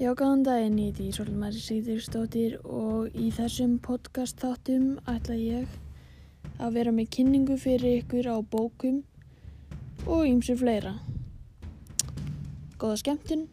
Já, góðan daginn, ég heiti Ísolmari Sigðurstóttir og í þessum podcast þáttum ætla ég að vera með kynningu fyrir ykkur á bókum og ýmsu fleira. Góða skemmtun!